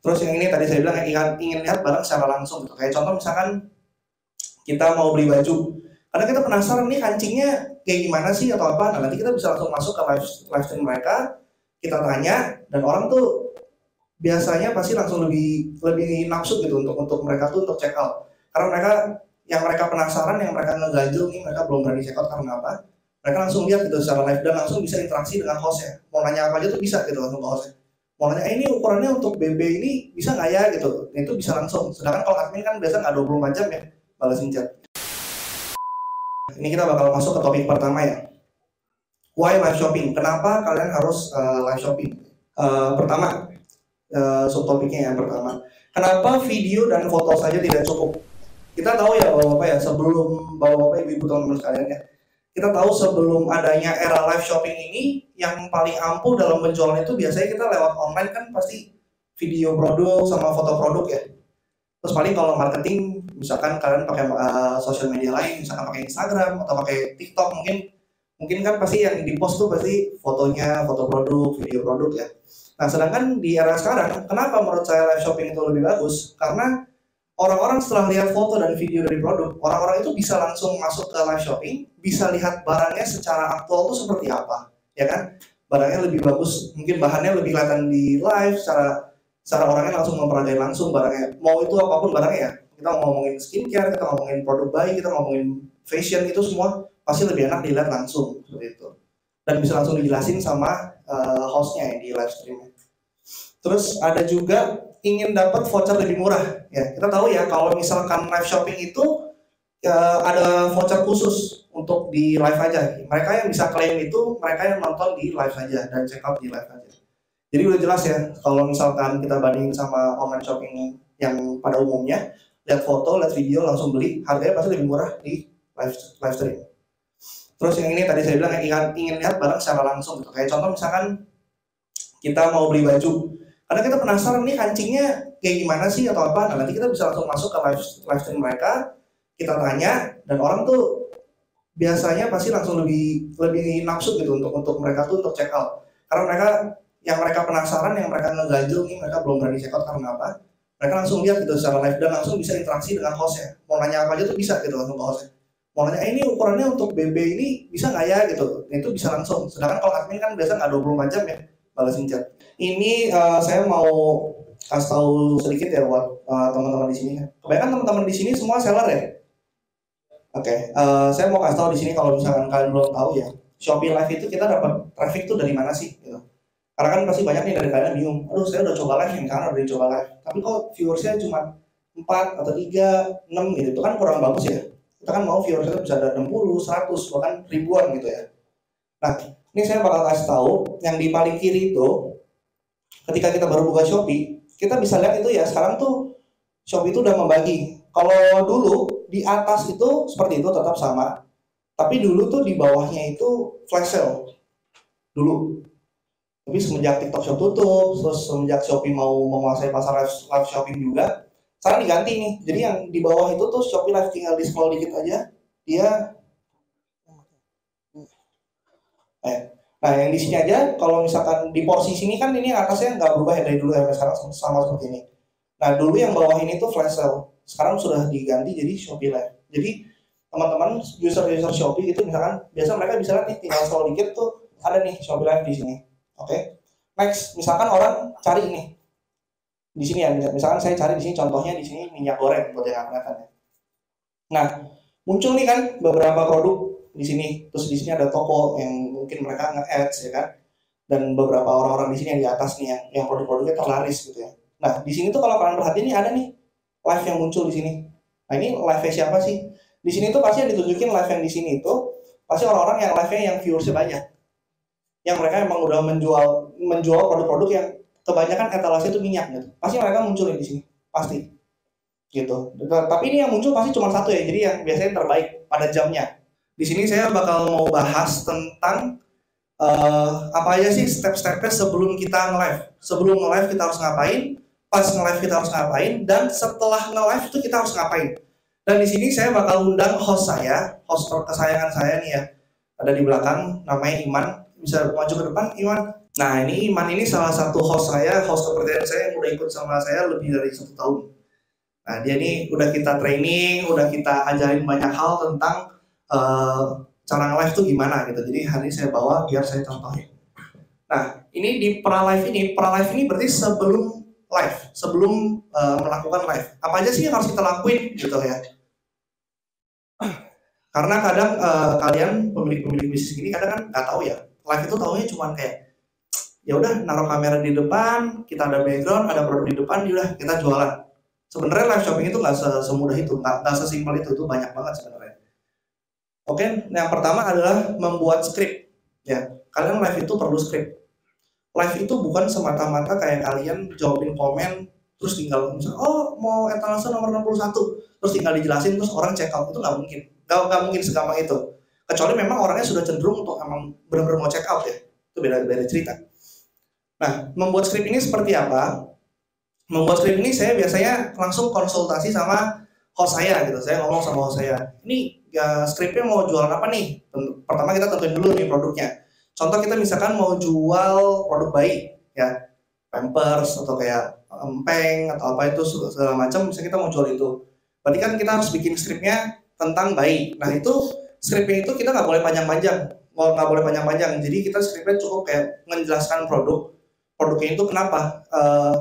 Terus yang ini tadi saya bilang ingin, ingin lihat barang secara langsung gitu. Kayak contoh misalkan kita mau beli baju. Karena kita penasaran nih kancingnya kayak gimana sih atau apa. Nah nanti kita bisa langsung masuk ke live, live stream mereka. Kita tanya dan orang tuh biasanya pasti langsung lebih lebih nafsu gitu untuk untuk mereka tuh untuk check out. Karena mereka yang mereka penasaran, yang mereka ngeganjel nih mereka belum berani check out karena apa? Mereka langsung lihat gitu secara live dan langsung bisa interaksi dengan hostnya. Mau nanya apa aja tuh bisa gitu langsung ke hostnya mau nanya eh, ini ukurannya untuk BB ini bisa nggak ya? Gitu. Nah, itu bisa langsung. Sedangkan kalau admin kan biasa nggak 24 jam ya balasin chat. Ini kita bakal masuk ke topik pertama ya. Why live shopping? Kenapa kalian harus uh, live shopping? Uh, pertama uh, subtopiknya yang pertama. Kenapa video dan foto saja tidak cukup? Kita tahu ya bapak-bapak ya sebelum bapak-bapak ibu-ibu teman-teman sekalian ya kita tahu sebelum adanya era live shopping ini yang paling ampuh dalam penjualan itu biasanya kita lewat online kan pasti video produk sama foto produk ya. Terus paling kalau marketing misalkan kalian pakai uh, sosial media lain misalkan pakai Instagram atau pakai TikTok mungkin mungkin kan pasti yang di post tuh pasti fotonya foto produk video produk ya. Nah sedangkan di era sekarang kenapa menurut saya live shopping itu lebih bagus? Karena orang-orang setelah lihat foto dan video dari produk, orang-orang itu bisa langsung masuk ke live shopping, bisa lihat barangnya secara aktual itu seperti apa, ya kan? Barangnya lebih bagus, mungkin bahannya lebih kelihatan di live, secara secara orangnya langsung mempelajari langsung barangnya. Mau itu apa pun barangnya ya. Kita ngomongin skincare, kita ngomongin produk bayi, kita ngomongin fashion itu semua pasti lebih enak dilihat langsung seperti itu. Dan bisa langsung dijelasin sama uh, hostnya ya di live streamnya. Terus ada juga ingin dapat voucher lebih murah. Ya kita tahu ya kalau misalkan live shopping itu ya, ada voucher khusus untuk di live aja. Mereka yang bisa klaim itu mereka yang nonton di live saja dan check out di live aja. Jadi udah jelas ya kalau misalkan kita bandingin sama online shopping yang pada umumnya lihat foto lihat video langsung beli harganya pasti lebih murah di live live stream. Terus yang ini tadi saya bilang ingin ingin lihat barang secara langsung gitu. Kayak contoh misalkan kita mau beli baju karena kita penasaran nih kancingnya kayak gimana sih atau apa. Nah nanti kita bisa langsung masuk ke live, stream mereka, kita tanya dan orang tuh biasanya pasti langsung lebih lebih nafsu gitu untuk untuk mereka tuh untuk check out. Karena mereka yang mereka penasaran, yang mereka ngeganjel nih mereka belum berani check out karena apa? Mereka langsung lihat gitu secara live dan langsung bisa interaksi dengan hostnya. Mau nanya apa aja tuh bisa gitu langsung ke hostnya. Mau nanya eh, ini ukurannya untuk BB ini bisa nggak ya gitu? Nah, itu bisa langsung. Sedangkan kalau admin kan biasa nggak 24 jam ya balasin chat. Ini uh, saya mau kasih tahu sedikit ya buat uh, teman-teman di sini. Kebanyakan teman-teman di sini semua seller ya. Oke, okay. uh, eh, saya mau kasih tahu di sini kalau misalkan kalian belum tahu ya, Shopee Live itu kita dapat traffic tuh dari mana sih? Gitu. Karena kan pasti banyak nih dari kalian bingung, aduh saya udah coba live nih, karena udah coba live, tapi kok viewersnya cuma 4 atau 3, 6 gitu, itu kan kurang bagus ya. Kita kan mau viewersnya bisa ada 60, 100, bahkan ribuan gitu ya. Nah, ini saya bakal kasih tahu yang di paling kiri itu ketika kita baru buka Shopee, kita bisa lihat itu ya sekarang tuh Shopee itu udah membagi. Kalau dulu di atas itu seperti itu tetap sama, tapi dulu tuh di bawahnya itu flash sale dulu. Tapi semenjak TikTok Shop tutup, terus semenjak Shopee mau menguasai pasar live, shopping juga, sekarang diganti nih. Jadi yang di bawah itu tuh Shopee Live tinggal di scroll dikit aja, dia Eh, nah yang di sini aja kalau misalkan di porsi sini kan ini atasnya nggak berubah ya dari dulu sampai sekarang sama seperti ini. Nah dulu yang bawah ini tuh flash sale, sekarang sudah diganti jadi Shopee Live. Jadi teman-teman user-user Shopee itu misalkan biasa mereka bisa nih tinggal scroll dikit tuh ada nih Shopee Live di sini. Oke. Okay? Next, misalkan orang cari ini di sini ya, misalkan saya cari di sini contohnya di sini minyak goreng buat yang kelihatan ya. Nah, muncul nih kan beberapa produk di sini terus di sini ada toko yang mungkin mereka nge-ads ya kan? Dan beberapa orang-orang di sini yang di atas nih yang yang produk-produknya terlaris gitu ya. Nah di sini tuh kalau kalian perhatiin ini ada nih live yang muncul di sini. Nah ini live siapa sih? Di sini tuh pasti yang ditunjukin live yang di sini itu pasti orang-orang yang live-nya yang viewersnya banyak. Yang mereka emang udah menjual menjual produk-produk yang kebanyakan etalase itu minyak gitu. Pasti mereka muncul di sini. Pasti. Gitu. Tapi ini yang muncul pasti cuma satu ya. Jadi yang biasanya terbaik pada jamnya di sini saya bakal mau bahas tentang uh, apa aja sih step-stepnya sebelum kita nge-live. Sebelum nge-live kita harus ngapain, pas nge-live kita harus ngapain, dan setelah nge-live itu kita harus ngapain. Dan di sini saya bakal undang host saya, host kesayangan saya nih ya, ada di belakang, namanya Iman. Bisa maju ke depan, Iman. Nah ini Iman ini salah satu host saya, host kepercayaan saya yang udah ikut sama saya lebih dari satu tahun. Nah dia ini udah kita training, udah kita ajarin banyak hal tentang uh, cara nge-live tuh gimana gitu. Jadi hari ini saya bawa biar saya contohin. Nah ini di pra live ini, pra live ini berarti sebelum live, sebelum uh, melakukan live. Apa aja sih yang harus kita lakuin gitu ya? Karena kadang uh, kalian pemilik-pemilik bisnis ini kadang kan nggak tahu ya. Live itu tahunya cuma kayak ya udah naruh kamera di depan, kita ada background, ada produk di depan, udah kita jualan. Sebenarnya live shopping itu nggak semudah itu, nggak sesimpel itu, itu banyak banget sebenarnya. Oke, yang pertama adalah membuat script. Ya, kalian live itu perlu script. Live itu bukan semata-mata kayak kalian jawabin komen, terus tinggal misalnya, oh mau etalase nomor 61, terus tinggal dijelasin, terus orang check out, itu nggak mungkin. Nggak, mungkin segampang itu. Kecuali memang orangnya sudah cenderung untuk emang benar-benar mau check out ya. Itu beda-beda cerita. Nah, membuat skrip ini seperti apa? Membuat skrip ini saya biasanya langsung konsultasi sama host saya gitu. Saya ngomong sama host saya, ini ya skripnya mau jualan apa nih? Pertama kita tentuin dulu nih produknya. Contoh kita misalkan mau jual produk bayi, ya pampers atau kayak empeng atau apa itu segala macam, misalnya kita mau jual itu. Berarti kan kita harus bikin skripnya tentang bayi. Nah itu skripnya itu kita nggak boleh panjang-panjang, nggak boleh panjang-panjang. Jadi kita skripnya cukup kayak menjelaskan produk, produknya itu kenapa uh,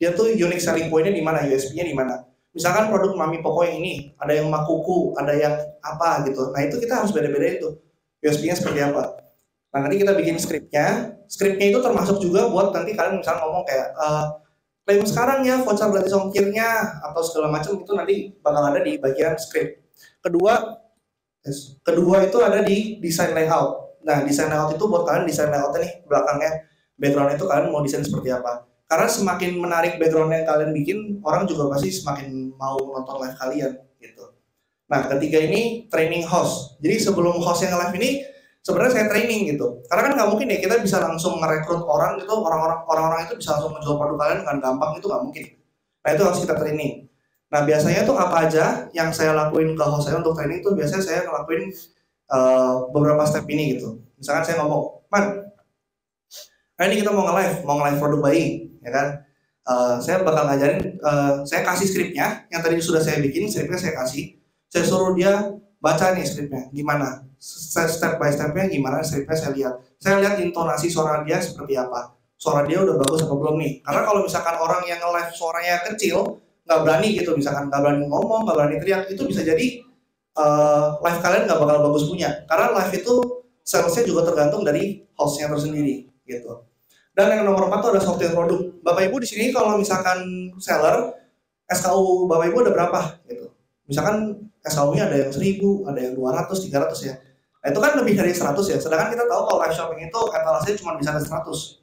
dia tuh unique selling pointnya di mana USP-nya di mana misalkan produk mami poko yang ini ada yang makuku ada yang apa gitu. Nah itu kita harus beda-beda itu USP-nya seperti apa. Nah nanti kita bikin skripnya skripnya itu termasuk juga buat nanti kalian misalnya ngomong kayak uh, sekarang ya voucher gratis ongkirnya atau segala macam itu nanti bakal ada di bagian skrip kedua kedua itu ada di desain layout. Nah desain layout itu buat kalian desain layoutnya nih belakangnya. Background itu kalian mau desain seperti apa karena semakin menarik background yang kalian bikin orang juga pasti semakin mau nonton live kalian gitu. Nah ketiga ini training host. Jadi sebelum host yang live ini sebenarnya saya training gitu. Karena kan nggak mungkin ya kita bisa langsung merekrut orang gitu orang-orang orang-orang itu bisa langsung menjual produk kalian dengan gampang itu nggak mungkin. Nah itu harus kita training. Nah biasanya tuh apa aja yang saya lakuin ke host saya untuk training itu biasanya saya ngelakuin uh, beberapa step ini gitu. Misalkan saya ngomong man nah ini kita mau nge-live, mau nge-live produk bayi, ya kan? Uh, saya bakal ngajarin, uh, saya kasih skripnya, yang tadi sudah saya bikin, skripnya saya kasih, saya suruh dia baca nih skripnya, gimana, step by stepnya gimana, skripnya saya lihat, saya lihat intonasi suara dia seperti apa, suara dia udah bagus apa belum nih, karena kalau misalkan orang yang nge-live suaranya kecil, nggak berani gitu, misalkan nggak berani ngomong, nggak berani teriak, itu bisa jadi uh, live kalian nggak bakal bagus punya, karena live itu salesnya juga tergantung dari hostnya tersendiri gitu. Dan yang nomor empat itu ada software produk. Bapak Ibu di sini kalau misalkan seller, SKU Bapak Ibu ada berapa gitu. Misalkan SKU-nya ada yang 1000, ada yang 200, 300 ya. Nah, itu kan lebih dari 100 ya. Sedangkan kita tahu kalau live shopping itu etalasenya cuma bisa ada 100.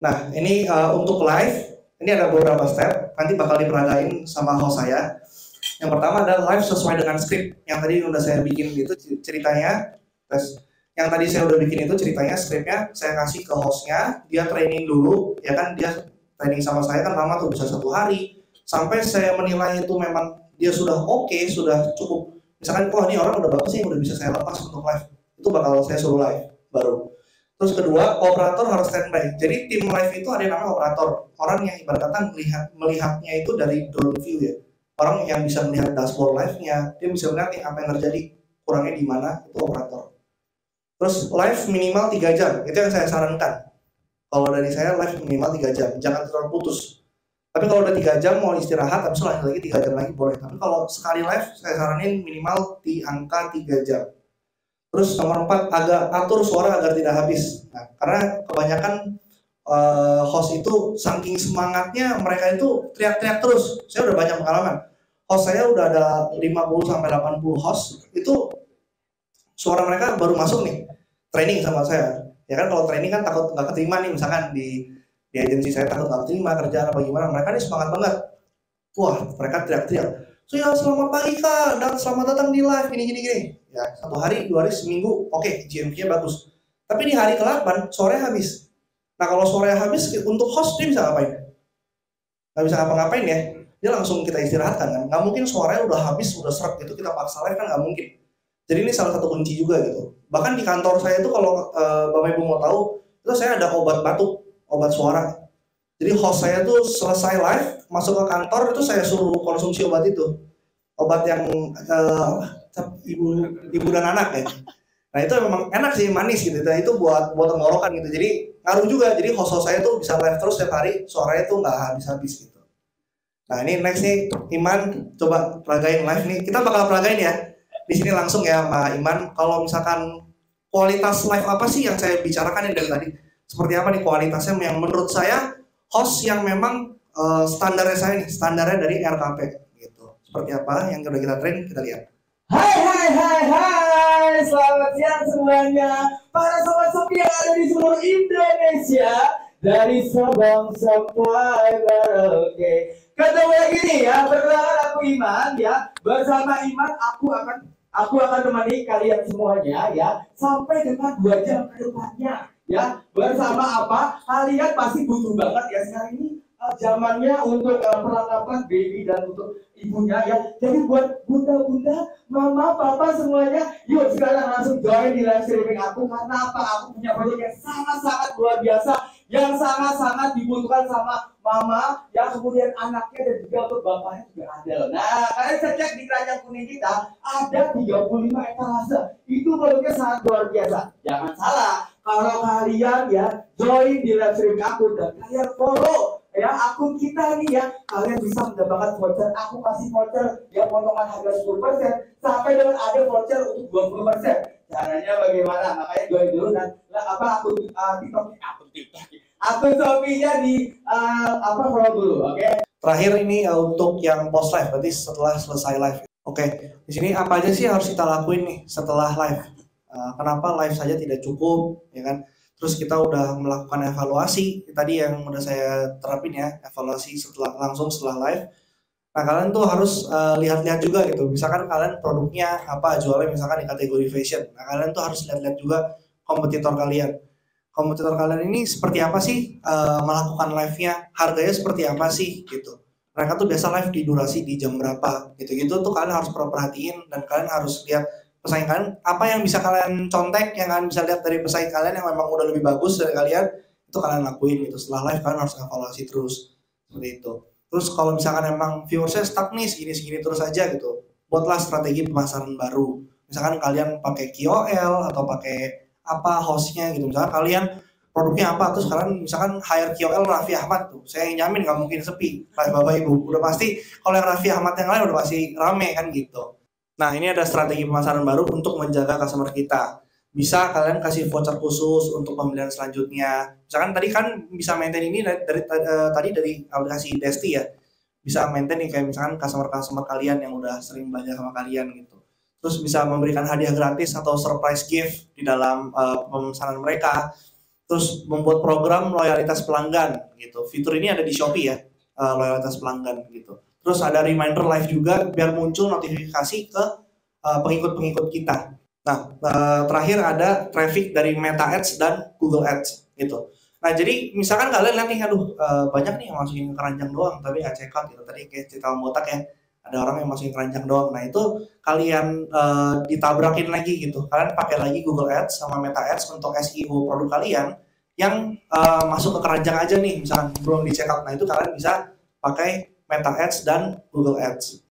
Nah, ini uh, untuk live, ini ada beberapa step. Nanti bakal diperagain sama host saya. Yang pertama adalah live sesuai dengan script. Yang tadi udah saya bikin itu ceritanya. Terus yang tadi saya udah bikin itu ceritanya skripnya saya kasih ke hostnya. Dia training dulu ya kan? Dia training sama saya kan lama tuh bisa satu hari. Sampai saya menilai itu memang dia sudah oke okay, sudah cukup. Misalkan wah ini orang udah bagus sih udah bisa saya lepas untuk live. Itu bakal saya suruh live baru. Terus kedua operator harus standby. Jadi tim live itu ada yang namanya operator. Orang yang ibarat kata melihat melihatnya itu dari drone view ya. Orang yang bisa melihat dashboard live-nya dia bisa melihat apa yang terjadi kurangnya di mana itu operator Terus live minimal 3 jam, itu yang saya sarankan. Kalau dari saya live minimal 3 jam, jangan terlalu putus. Tapi kalau udah 3 jam mau istirahat, habis lanjut lagi 3 jam lagi boleh. Tapi kalau sekali live, saya saranin minimal di angka 3 jam. Terus nomor 4, agak atur suara agar tidak habis. Nah, karena kebanyakan uh, host itu saking semangatnya mereka itu teriak-teriak terus. Saya udah banyak pengalaman. Host saya udah ada 50 sampai 80 host itu suara mereka baru masuk nih training sama saya. Ya kan kalau training kan takut nggak keterima nih misalkan di di agensi saya takut nggak keterima kerjaan apa gimana mereka nih semangat banget. Wah mereka teriak-teriak so ya selamat pagi kak dan selamat datang di live gini gini gini. Ya satu hari dua hari seminggu oke okay, GMP-nya bagus. Tapi di hari ke-8 sore habis. Nah kalau sore habis untuk host dia bisa ngapain? Nggak bisa ngapa-ngapain ya. Dia langsung kita istirahatkan kan. Nggak mungkin suaranya udah habis udah serak gitu kita paksa live kan nggak mungkin jadi ini salah satu kunci juga gitu. Bahkan di kantor saya itu kalau uh, Bapak Ibu mau tahu, itu saya ada obat batuk obat suara. Jadi host saya tuh selesai live masuk ke kantor itu saya suruh konsumsi obat itu. Obat yang uh, ibu ibu dan anak ya. Nah itu memang enak sih manis gitu. Nah, itu buat buat tenggorokan gitu. Jadi ngaruh juga. Jadi host, host saya tuh bisa live terus setiap hari suaranya tuh nggak habis habis gitu. Nah ini next nih Iman. Coba peragain live nih. Kita bakal peragain ya di sini langsung ya Mbak Iman. Kalau misalkan kualitas live apa sih yang saya bicarakan yang dari tadi? Seperti apa nih kualitasnya yang menurut saya host yang memang uh, standarnya saya nih standarnya dari RKP gitu. Seperti apa yang udah kita train kita lihat. Hai hai hai hai. Selamat siang semuanya. Para sobat-sobat yang ada di seluruh Indonesia dari Sabang sampai Merauke ketemu lagi nih ya perkenalkan aku Iman ya. Bersama Iman aku akan aku akan temani kalian semuanya ya. Sampai dengan dua jam ke depannya ya. Bersama apa? Kalian pasti butuh banget ya. Sekarang ini uh, zamannya untuk uh, perlengkapan baby dan untuk ibunya ya. Jadi buat bunda-bunda mama papa semuanya yuk sekarang langsung join di live streaming aku. Karena apa? Aku punya proyek yang sangat-sangat luar biasa yang sangat-sangat dibutuhkan sama mama ya kemudian anaknya dan juga untuk bapaknya juga ada. Nah kalian cek di keranjang kuning kita ada 35 etalase. Itu produknya sangat luar biasa. Jangan salah kalau kalian ya join di live streaming aku dan kalian follow ya akun kita nih ya kalian bisa mendapatkan voucher. Aku kasih voucher yang potongan harga 10% sampai dengan ada voucher untuk 20% caranya bagaimana? Makanya join dulu dan lah, apa akun uh, tiktok. Akun tiktok. Akun shopee-nya di uh, apa follow dulu oke? Okay? terakhir ini uh, untuk yang post live berarti setelah selesai live. Oke okay. di sini apa aja sih yang harus kita lakuin nih setelah live? Eh, kenapa live saja tidak cukup ya kan? Terus kita udah melakukan evaluasi tadi yang udah saya terapin ya evaluasi setelah langsung setelah live nah kalian tuh harus uh, lihat-lihat juga gitu. Misalkan kalian produknya apa jualnya misalkan di kategori fashion. Nah kalian tuh harus lihat-lihat juga kompetitor kalian. Kompetitor kalian ini seperti apa sih uh, melakukan live-nya? Harganya seperti apa sih gitu. Mereka tuh biasa live di durasi di jam berapa gitu-gitu tuh kalian harus perhatiin dan kalian harus lihat pesaing kalian. Apa yang bisa kalian contek yang kalian bisa lihat dari pesaing kalian yang memang udah lebih bagus dari kalian itu kalian lakuin gitu. Setelah live kalian harus evaluasi terus. Seperti itu terus kalau misalkan emang viewersnya stuck nih segini segini terus aja gitu buatlah strategi pemasaran baru. Misalkan kalian pakai KOL atau pakai apa hostnya gitu. Misalkan kalian produknya apa terus kalian misalkan hire KOL Raffi Ahmad tuh. Saya jamin nggak mungkin sepi. Bapak ibu udah pasti kalau yang Raffi Ahmad yang lain udah pasti rame kan gitu. Nah, ini ada strategi pemasaran baru untuk menjaga customer kita. Bisa kalian kasih voucher khusus untuk pembelian selanjutnya. Misalkan tadi kan bisa maintain ini dari, dari uh, tadi dari aplikasi Desti ya. Bisa maintain nih kayak misalkan customer-customer kalian yang udah sering belanja sama kalian gitu. Terus bisa memberikan hadiah gratis atau surprise gift di dalam uh, pemesanan mereka. Terus membuat program loyalitas pelanggan gitu. Fitur ini ada di Shopee ya, uh, loyalitas pelanggan gitu Terus ada reminder live juga biar muncul notifikasi ke uh, pengikut-pengikut kita. Nah, uh, terakhir ada traffic dari Meta Ads dan Google Ads gitu. Nah, jadi misalkan kalian lihat nih, aduh uh, banyak nih yang masukin keranjang doang, tapi nggak check out gitu. Tadi kayak cerita botak ya, ada orang yang masukin keranjang doang. Nah, itu kalian uh, ditabrakin lagi gitu. Kalian pakai lagi Google Ads sama Meta Ads untuk SEO produk kalian yang uh, masuk ke keranjang aja nih, misalkan belum di check out. Nah, itu kalian bisa pakai Meta Ads dan Google Ads.